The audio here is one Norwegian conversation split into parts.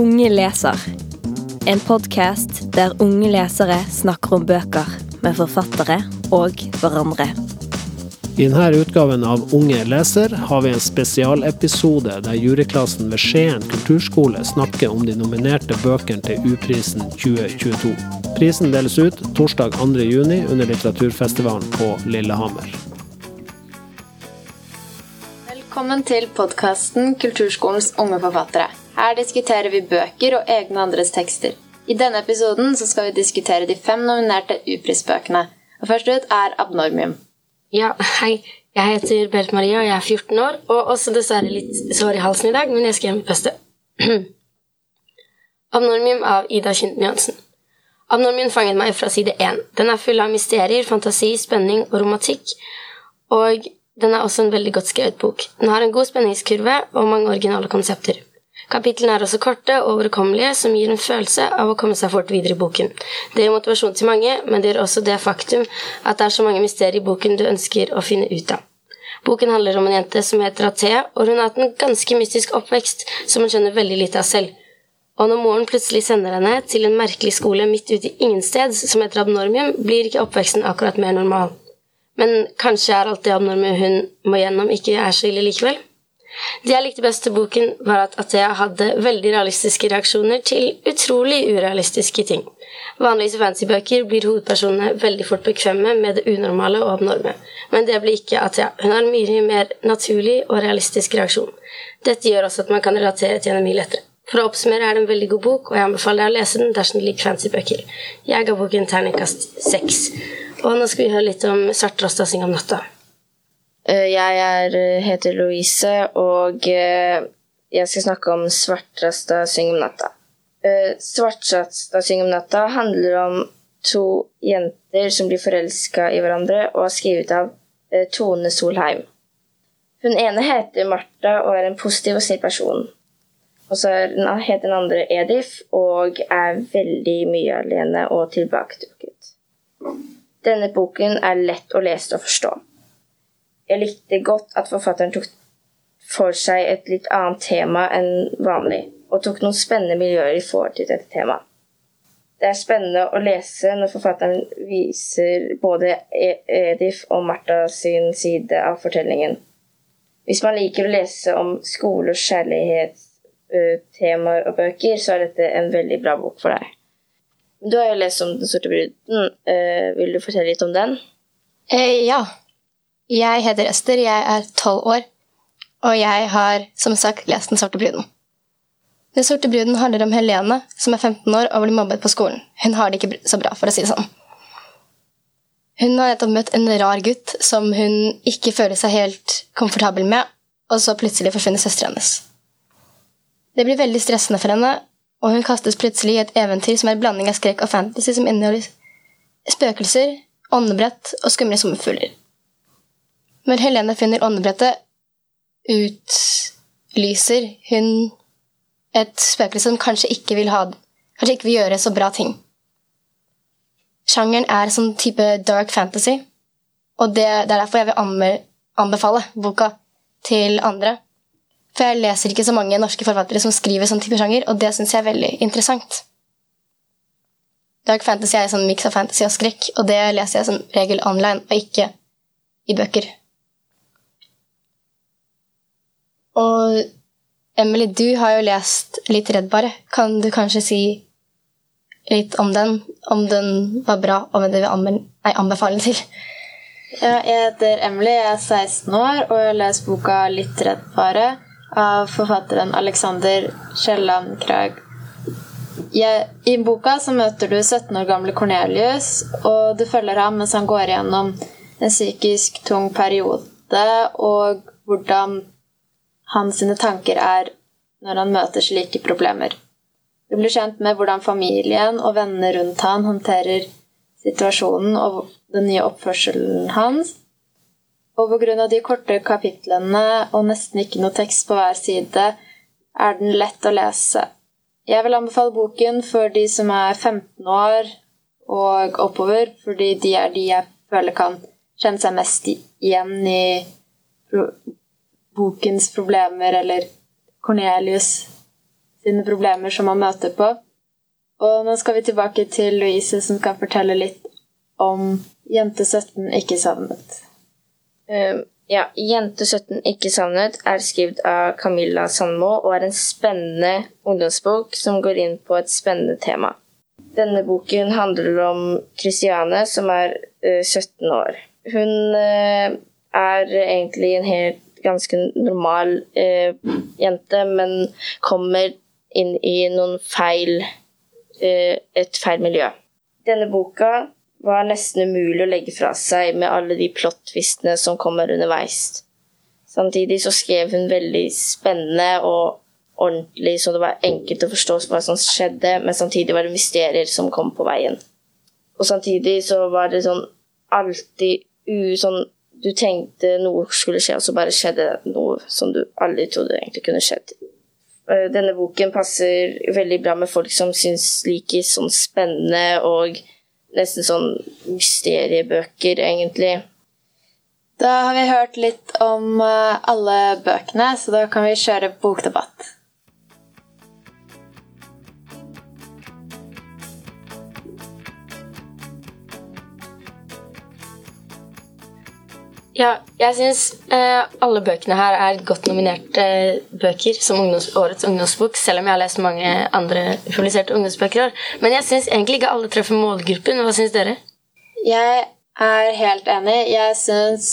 Unge leser. En podkast der unge lesere snakker om bøker med forfattere og hverandre. I denne utgaven av Unge leser har vi en spesialepisode der juryklassen ved Skien kulturskole snakker om de nominerte bøkene til U-prisen 2022. Prisen deles ut torsdag 2.6 under litteraturfestivalen på Lillehammer. Velkommen til podkasten Kulturskolens unge forfattere. Her diskuterer vi bøker og egne andres tekster. I denne episoden skal vi diskutere de fem nominerte U-prisbøkene. Og Først ut er Abnormium. Ja, hei. Jeg heter Berit Maria, og jeg er 14 år. Og også dessverre litt sår i halsen i dag, men jeg skal hjem og puste. Abnormium av Ida Kynten Johansen. Abnormium fanget meg fra side én. Den er full av mysterier, fantasi, spenning og romantikk. Og den er også en veldig godt skrevet bok. Den har en god spenningskurve og mange originale konsepter. Kapitlene er også korte og overkommelige, som gir en følelse av å komme seg fort videre i boken. Det gir motivasjon til mange, men det gjør også det faktum at det er så mange mysterier i boken du ønsker å finne ut av. Boken handler om en jente som heter Athea, og hun har hatt en ganske mystisk oppvekst som hun skjønner veldig lite av selv. Og når moren plutselig sender henne til en merkelig skole midt ute i ingensteds som heter Abnormium, blir ikke oppveksten akkurat mer normal. Men kanskje er alt det abnorme hun må gjennom, ikke er så ille likevel? Det jeg likte best til boken, var at Athea hadde veldig realistiske reaksjoner til utrolig urealistiske ting. Vanligvis i fantasybøker blir hovedpersonene veldig fort bekvemme med det unormale og abnorme, men det blir ikke Athea. Hun har en mye mer naturlig og realistisk reaksjon. Dette gjør også at man kan relatere til henne mye lettere. For å oppsummere er det en veldig god bok, og jeg anbefaler deg å lese den dersom du liker fantasybøker. Jeg ga boken terningkast seks. Og nå skal vi høre litt om Svartrosta synger om natta. Eh, Jeg er, eh, heter Louise, og eh, jeg skal snakke om Svartrasta syng om natta. Svartrasta syng om natta handler om to jenter som blir forelska i hverandre, og er skrevet av Tone Solheim. Hun ene heter Martha og er en positiv og snill person. Og så er heter den andre Edith og er veldig mye alene og tilbaketrukket. Denne boken er lett å lese og forstå. Jeg likte godt at forfatteren tok for seg et litt annet tema enn vanlig, og tok noen spennende miljøer i forhold til dette temaet. Det er spennende å lese når forfatteren viser både E- Edith og Martha sin side av fortellingen. Hvis man liker å lese om skole- og kjærlighetstemaer og bøker, så er dette en veldig bra bok for deg. Du har jo lest om Den sorte bruden. Eh, vil du fortelle litt om den? Eh, ja. Jeg heter Ester, jeg er tolv år, og jeg har som sagt lest Den sorte bruden. Den sorte bruden handler om Helene, som er 15 år og blir mobbet på skolen. Hun har det ikke så bra, for å si det sånn. Hun har nettopp møtt en rar gutt som hun ikke føler seg helt komfortabel med, og så plutselig forsvinner søsteren hennes. Det blir veldig stressende for henne, og hun kastes plutselig i et eventyr som er en blanding av skrekk og fantasy som inneholder spøkelser, åndebrett og skumle sommerfugler. Når Helene finner åndebrettet, utlyser hun et spøkelse som kanskje ikke vil ha Kanskje ikke vil gjøre så bra ting. Sjangeren er sånn type dark fantasy, og det, det er derfor jeg vil anbefale boka til andre. For jeg leser ikke så mange norske forfattere som skriver sånn type sjanger, og det syns jeg er veldig interessant. Dark fantasy er en sånn miks av fantasy og skrekk, og det leser jeg som regel online, og ikke i bøker. Og Emily, du har jo lest litt Redd bare. Kan du kanskje si litt om den? Om den var bra, og om du vil anbe- anbefale den til? Ja, jeg heter Emily, jeg er 16 år, og jeg har lest boka Litt redd bare' av forfatteren Alexander Kielland Krag. Jeg, I boka så møter du 17 år gamle Cornelius, og du følger ham mens han går gjennom en psykisk tung periode, og hvordan hans sine tanker er når han møter slike problemer. Du blir kjent med hvordan familien og vennene rundt han håndterer situasjonen og den nye oppførselen hans. Og pga. de korte kapitlene og nesten ikke noe tekst på hver side, er den lett å lese. Jeg vil anbefale boken for de som er 15 år og oppover, fordi de er de jeg føler kan kjenne seg mest igjen i bokens problemer, eller Cornelius sine problemer som man møter på. Og nå skal vi tilbake til Louise, som skal fortelle litt om Jente 17 ikke savnet. Uh, ja, Jente 17 ikke savnet er skrevet av Camilla Sandmo og er en spennende ungdomsbok som går inn på et spennende tema. Denne boken handler om Christiane, som er uh, 17 år. Hun uh, er egentlig en helt ganske normal jente, men kommer inn i noen feil Eh, et feil miljø. Denne boka var nesten umulig å legge fra seg med alle de plot-twistene som kommer underveis. Samtidig så skrev hun veldig spennende og ordentlig, så det var enkelt å forstå hva som skjedde, men samtidig var det mysterier som kom på veien. Og samtidig så var det sånn alltid u, sånn Du tenkte noe skulle skje, og så bare skjedde noe som du aldri trodde egentlig kunne skjedd. Eh, denne boken passer veldig bra med folk som syns liker sånn spennende og nesten sånn mysteriebøker, egentlig. Da har vi hørt litt om eh, alle bøkene, så da kan vi kjøre bokdebatt. Ja, jeg syns eh, alle bøkene her er godt nominerte eh, bøker som ungdoms, årets ungdomsbok, selv om jeg har lest mange andre publiserte ungdomsbøker i år. Men jeg syns egentlig ikke alle treffer målgruppen. Hva syns dere? Jeg er helt enig. Jeg syns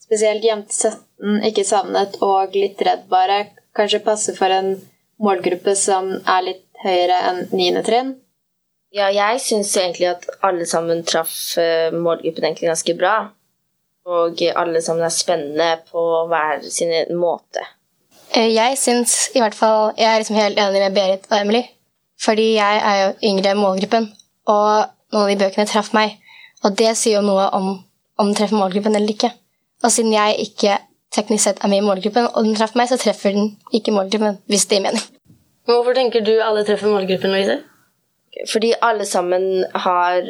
spesielt Jente 17 ikke savnet og Litt redd bare kanskje passer for en målgruppe som er litt høyere enn 9. trinn. Ja, jeg syns egentlig at alle sammen traff eh, målgruppen egentlig ganske bra og alle sammen er spennende på hver sin måte. Eh, jeg syns i hvert fall Jeg er liksom helt enig med Berit og Emily. Fordi jeg er jo yngre målgruppen, og noen av de bøkene traff meg. Og det sier jo noe om om den treffer målgruppen eller ikke. Og siden jeg ikke teknisk sett er med i målgruppen, og den traff meg, så treffer den ikke målgruppen, hvis det gir mening. Hvorfor tenker du alle treffer målgruppen, Louise? Fordi alle sammen har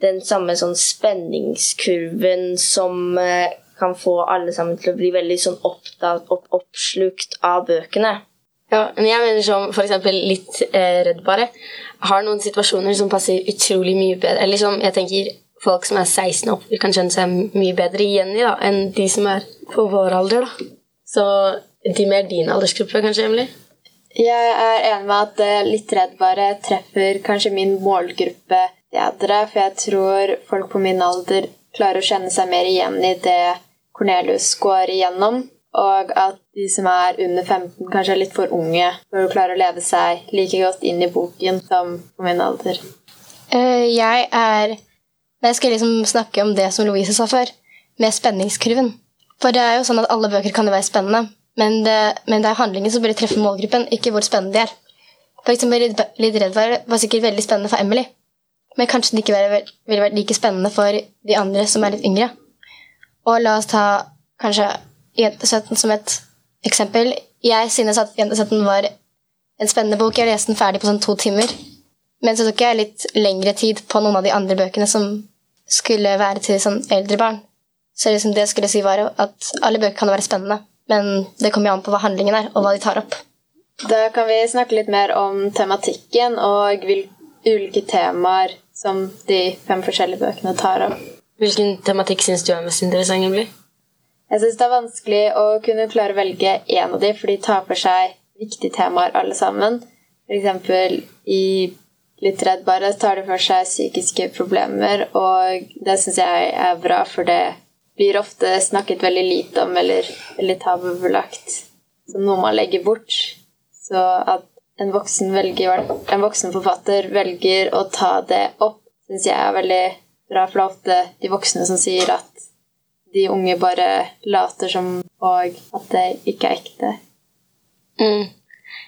den samme sånn spenningskurven som eh, kan få alle sammen til å bli veldig sånn opptatt og opp, oppslukt av bøkene. Ja, men jeg mener som for eksempel litt eh, redd bare, har noen situasjoner som passer utrolig mye bedre. Eller som jeg tenker folk som er 16 opp, kan kjenne seg mye bedre igjen i da, enn de som er på vår alder. da. Så de mer din aldersgruppe, kanskje, Emily? Jeg er enig med at eh, Litt redd bare treffer kanskje min målgruppe bedre, for jeg tror folk på min alder klarer å kjenne seg mer igjen i det Cornelius går igjennom, og at de som er under 15, kanskje er litt for unge for å klare å leve seg like godt inn i boken som på min alder. Uh, jeg er Jeg skal liksom snakke om det som Louise sa før, med spenningskurven. For det er jo sånn at alle bøker kan jo være spennende, men det, men det er handlingen som bør treffe målgruppen, ikke hvor spennende de er. For eksempel Litt redd var, var sikkert veldig spennende for Emily. Men kanskje det ikke ville vært like spennende for de andre som er litt yngre. Og la oss ta kanskje Jente 17 som et eksempel. Jeg synes at Jente 17 var en spennende bok. Jeg leste den ferdig på sånn to timer. Men så tok jeg litt lengre tid på noen av de andre bøkene som skulle være til sånn eldre barn. Så liksom det skulle si var at alle bøker kan være spennende, men det kommer jo an på hva handlingen er, og hva de tar opp. Da kan vi snakke litt mer om tematikken og ulike temaer som de fem forskjellige bøkene tar opp. Hvilken tematikk syns du er mest interessant? Emily? Jeg syns det er vanskelig å kunne klare å velge én av de, for de tar for seg viktige temaer alle sammen. Eksempel i Litt redd bare tar de for seg psykiske problemer, og det syns jeg er bra, for det blir ofte snakket veldig lite om eller litt tabubelagt som noe man legger bort. Så at en voksen, velger, en voksen forfatter velger å ta det opp, syns jeg er veldig bra. For det er ofte de voksne som sier at de unge bare later som, og at det ikke er ekte. Mm.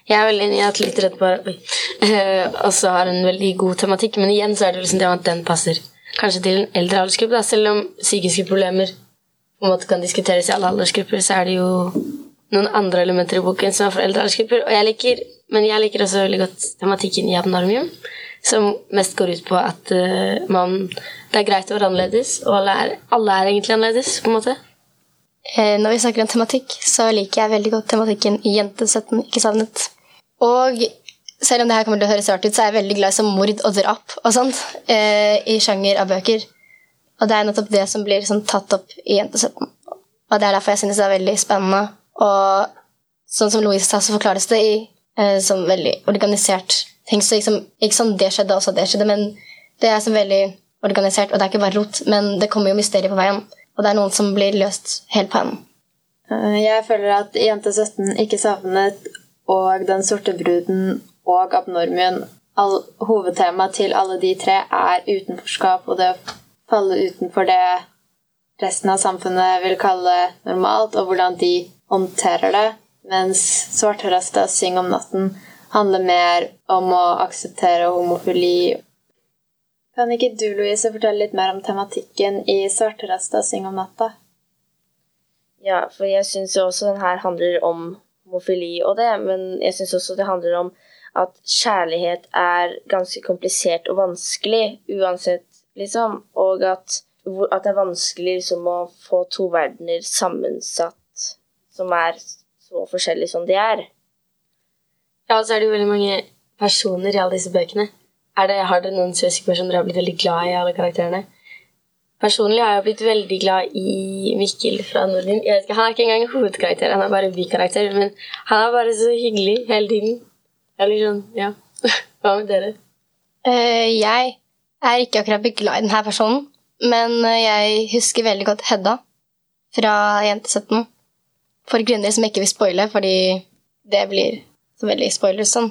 Jeg er veldig enig i at litt bare uh, også har en veldig god tematikk, men igjen så er det liksom det at den passer kanskje til en eldre aldersgruppe. Selv om psykiske problemer på en måte kan diskuteres i alle aldersgrupper, så er det jo noen andre elementer i boken som er for eldre aldersgrupper. Og jeg liker men jeg liker også veldig godt tematikken i Abnormium, som mest går ut på at uh, man, det er greit å være annerledes, og alle er, alle er egentlig annerledes. på en måte. Eh, når vi snakker om tematikk, så liker jeg veldig godt tematikken i Jente 17 ikke savnet. Og selv om det her kommer til å høres rart ut, så er jeg veldig glad i sånn mord og drap og sånt eh, i sjanger av bøker. Og det er nettopp det som blir sånn, tatt opp i Jente17. Og det er derfor jeg synes det er veldig spennende. Og sånn som Louise sa, så forklares det i eh, sånn veldig organisert ting. Så liksom, ikke sånn det skjedde, også det skjedde, men det er som veldig organisert, og det er ikke bare rot, men det kommer jo mysterier på veien. Og det er noen som blir løst helt på enden. Eh, jeg føler at Jente17 ikke savnet og Den sorte bruden og Abnormien all, Hovedtemaet til alle de tre er utenforskap og det å falle utenfor det resten av samfunnet vil kalle normalt, og hvordan de håndterer det. Mens Svartrasta syng om natten handler mer om å akseptere homofili. Kan ikke du, Louise, fortelle litt mer om tematikken i Svartrasta syng om natta? Ja, for jeg syns jo også den her handler om homofili og det, men jeg syns også det handler om at kjærlighet er ganske komplisert og vanskelig uansett, liksom, og at, at det er vanskelig liksom å få to verdener sammensatt som er så forskjellige som de er. Ja, og så er det jo veldig mange personer i alle disse bøkene. Det, har dere noen søskenpersoner personer dere har blitt veldig glad i alle karakterene? Personlig har jeg blitt veldig glad i Mikkel fra Nordlyn. han er ikke engang hovedkarakter, han er bare bikarakter. Men han er bare så hyggelig hele tiden. Eller sånn, ja. Hva med dere? Uh, jeg er ikke akkurat blitt glad i denne personen, men uh, jeg husker veldig godt Hedda fra Jente17. For grunner som jeg ikke vil spoile, fordi det blir så veldig spoilers sånn.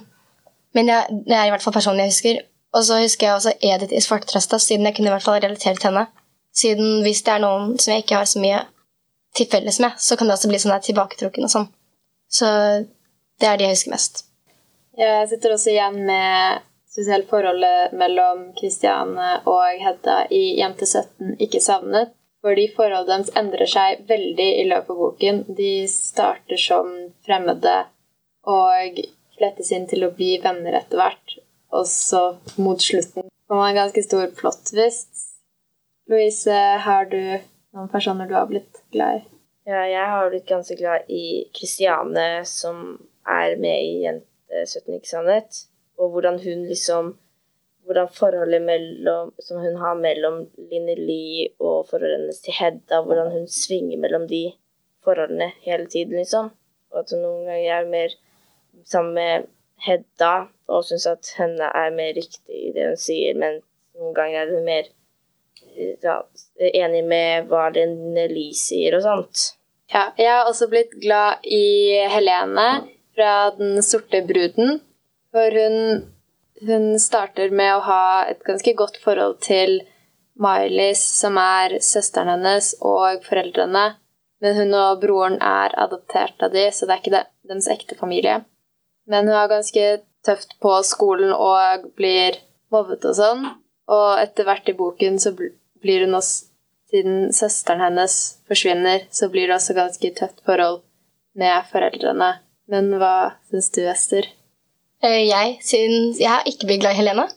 Men jeg, det er i hvert fall personen jeg husker. Og så husker jeg også Edith i Svarttrøsta, siden jeg kunne i hvert fall relatere til henne. Siden hvis det er noen som jeg ikke har så mye til felles med, så kan det også bli sånn der tilbaketrukken og sånn. Så det er de jeg husker mest. Jeg sitter også igjen med spesielt forholdet mellom Kristiane og Hedda i Jente 17 ikke savnet. Fordi forholdet deres endrer seg veldig i løpet av boken. De starter som fremmede og flettes inn til å bli venner etter hvert. Og så mot slutten får man en ganske stor plot-twist Louise, har du noen personer du har blitt glad i? Ja, jeg har blitt ganske glad i Kristiane, som er med i Jente 17, ikke sannhet? Og hvordan hun liksom Hvordan forholdet mellom, som hun har mellom Linni Lee og forholdet hennes til Hedda, hvordan hun svinger mellom de forholdene hele tiden, liksom. Og at hun noen ganger er mer sammen med Hedda og syns at henne er mer riktig i det hun sier, men noen ganger er hun mer ja, enig med hva René Lie sier og sånt. Ja, jeg har også blitt glad i Helene fra Den sorte bruden. For hun, hun starter med å ha et ganske godt forhold til Miley's, som er søsteren hennes, og foreldrene. Men hun og broren er adoptert av de, så det er ikke det, deres ekte familie. Men hun har ganske tøft på skolen og blir mobbet og sånn. Og etter hvert i boken så blir hun også Siden søsteren hennes forsvinner, så blir det også ganske tøft forhold med foreldrene. Men hva syns du, Ester? Eh, jeg syns Jeg har ikke blitt glad i Helene.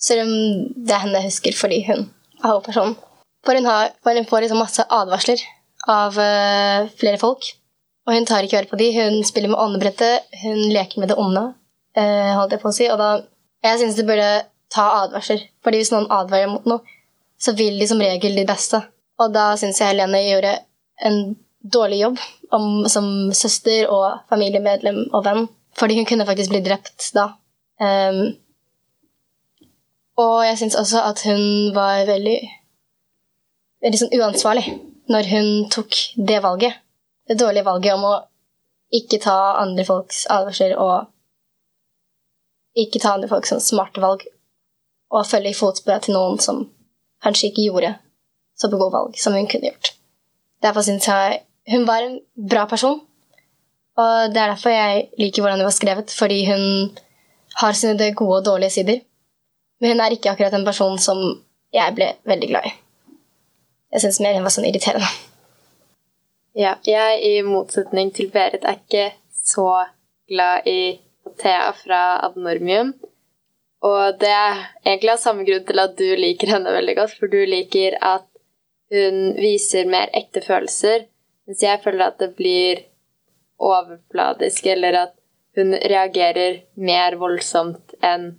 Selv om det er henne jeg husker fordi hun er hovedpersonen. For hun, har, for hun får liksom masse advarsler av uh, flere folk. Og hun tar ikke høre på de. Hun spiller med åndebrettet. Hun leker med det onde, uh, holdt jeg på å si. Og da Jeg syns du burde ta advarsler. Fordi hvis noen advarer mot noe, så vil de som regel de beste. Og da syns jeg Helene gjorde en dårlig jobb om, som søster og familiemedlem og venn. Fordi hun kunne faktisk bli drept da. Um, og jeg syns også at hun var veldig veldig sånn uansvarlig når hun tok det valget. Det dårlige valget om å ikke ta andre folks advarsler og ikke ta andre folks sånn smarte valg og følge i fotsporet til noen som kanskje ikke gjorde så gode valg som hun kunne gjort. Derfor syns jeg hun var en bra person. Og det er derfor jeg liker hvordan hun var skrevet, fordi hun har sine gode og dårlige sider. Men hun er ikke akkurat en person som jeg ble veldig glad i. Jeg syns mer hun var sånn irriterende. Ja, jeg i motsetning til Berit er ikke så glad i Thea fra Abnormium. Og det er egentlig av samme grunn til at du liker henne veldig godt, for du liker at hun viser mer ekte følelser, mens jeg føler at det blir overfladisk, eller at hun reagerer mer voldsomt enn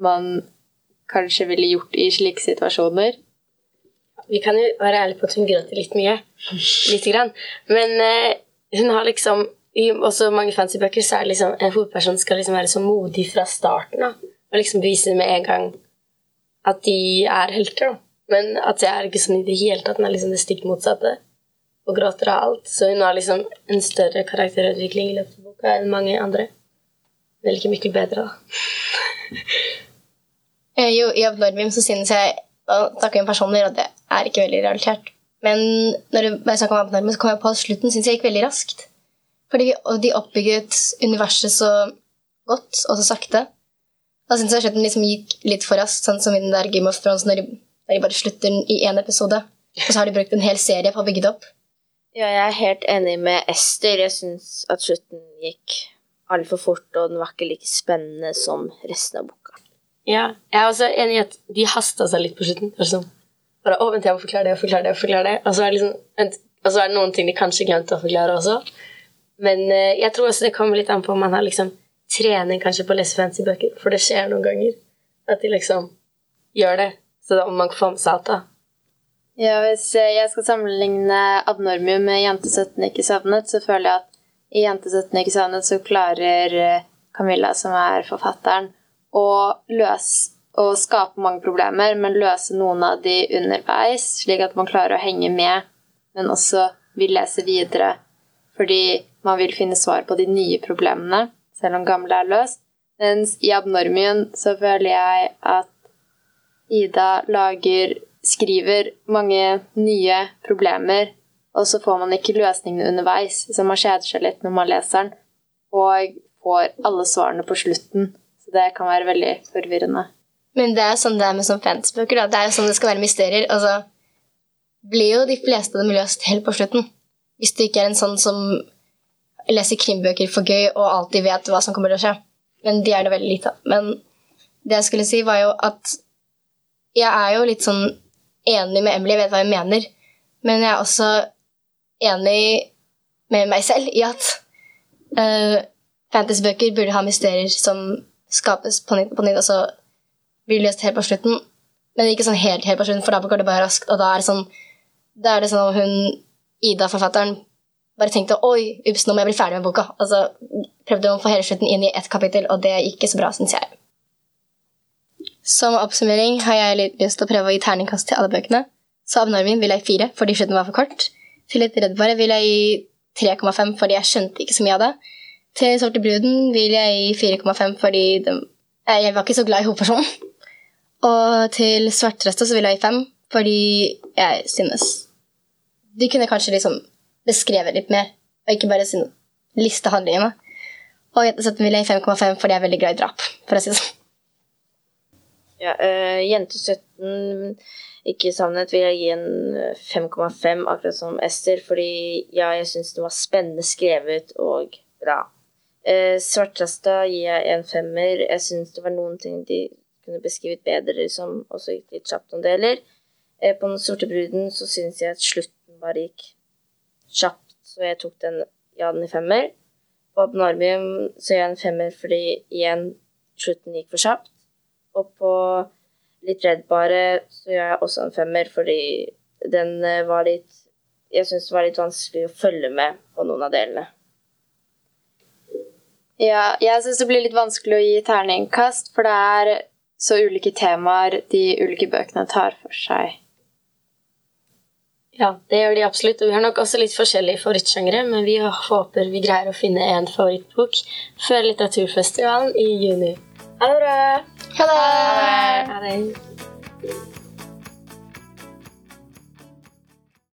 man kanskje ville gjort i slike situasjoner. Vi kan jo være ærlige på at hun gråter litt mye. Lite grann. Men eh, hun har liksom I også mange fancy-bøker så er det liksom en hovedperson skal liksom være så modig fra starten av. Og liksom bevise med en gang at de er helter. da. Men at det er ikke sånn i det hele tatt. Den er liksom det stikk motsatte. Og gråter av alt. Så hun har liksom en større karakterutvikling i løpet av boka enn mange andre. Vel ikke mye bedre, da. Eh, jo, i Abnormium så synes jeg å snakke om personer, og det er ikke veldig realitert. Men når bare snakker om Abnormium, så kom jeg på at slutten synes jeg gikk veldig raskt. Fordi de oppbygget universet så godt og så sakte. Da synes jeg slutten liksom gikk litt for raskt, sånn som i den der Game of Thrones, når de, når de bare slutter i én episode. Og så har de brukt en hel serie på å bygge det opp. Ja, jeg er helt enig med Ester. Jeg syns at slutten gikk altfor fort, og den var ikke like spennende som resten av boka. Ja, jeg er også enig i at de hasta seg litt på slutten. Sånn, bare, å, vent, jeg må forklare det, forklare det, forklare det. Og så er det, liksom, vent, og så er det noen ting de kanskje glemte å forklare også. Men eh, jeg tror også det kommer litt an på om man har liksom trening kanskje på å lese fancy bøker. For det skjer noen ganger at de liksom gjør det. Så da, om man får med seg alt, da. Ja, Hvis jeg skal sammenligne Abnormium med Jente 17 ikke savnet, så føler jeg at i Jente 17 ikke savnet så klarer eh, Camilla, som er forfatteren, å løse å skape mange problemer, men løse noen av de underveis, slik at man klarer å henge med, men også vil lese videre fordi man vil finne svar på de nye problemene, selv om gamle er løst. Mens i Abnormien så føler jeg at Ida lager skriver mange nye problemer, og så får man ikke løsningene underveis, så man kjeder seg litt når man leser den, og får alle svarene på slutten. Så det kan være veldig forvirrende. Men det er sånn det er med sånn fansbøker. Da. Det er jo sånn det skal være mysterier. Altså, blir jo de fleste av dem løst helt på slutten. Hvis du ikke er en sånn som leser krimbøker for gøy og alltid vet hva som kommer til å skje. Men de er det veldig lite av. Men det jeg skulle si, var jo at jeg er jo litt sånn enig med Emily, jeg vet hva hun mener. Men jeg er også enig med meg selv i at uh, fantasybøker burde ha mysterier som skapes på nytt, på nytt og så blir løst helt på slutten. Men ikke sånn helt, helt på slutten, for da går det bare raskt. Og da er det sånn Da er det sånn hun Ida-forfatteren bare tenkte oi, ups, nå må jeg bli ferdig med boka. Og så prøvde hun å få hele slutten inn i ett kapittel, og det gikk ikke så bra, syns jeg. Som oppsummering har jeg litt lyst til å prøve å gi terningkast til alle bøkene. Så Abnormin vil jeg fire fordi slutten var for kort. Til Litt reddbare vil jeg gi 3,5 fordi jeg skjønte ikke så mye av det. Til Sorte bruden vil jeg gi 4,5 fordi de, jeg var ikke så glad i hovedpersonen. Og til Svartrøste så vil jeg gi 5 fordi jeg synes de kunne kanskje liksom beskrevet litt mer, og ikke bare sin liste handlingene. Og Jente 17 vil jeg gi 5,5 fordi jeg er veldig glad i drap, for å si det sånn. Ja, uh, Jente 17 ikke savnet vil jeg gi en 5,5, akkurat som Ester, fordi ja, jeg syns den var spennende skrevet og bra. Uh, Svartrasta gir jeg en femmer. Jeg syns det var noen ting de kunne beskrevet bedre, som også gikk litt kjapt om deler. Uh, på Den sorte bruden så syns jeg at slutten bare gikk kjapt, så jeg tok den, ja, den i femmer. På Abnormium så gir jeg en femmer fordi igjen slutten gikk for kjapt. Og på Litt redd bare så gjør jeg også en femmer, fordi den var litt Jeg syns det var litt vanskelig å følge med på noen av delene. Ja, jeg syns det blir litt vanskelig å gi terningkast, for det er så ulike temaer de ulike bøkene tar for seg. Ja, det gjør de absolutt. Og vi har nok også litt forskjellige favorittsjangre, men vi håper vi greier å finne en favorittbok før litteraturfestivalen i juni. Ha det bra! Hello.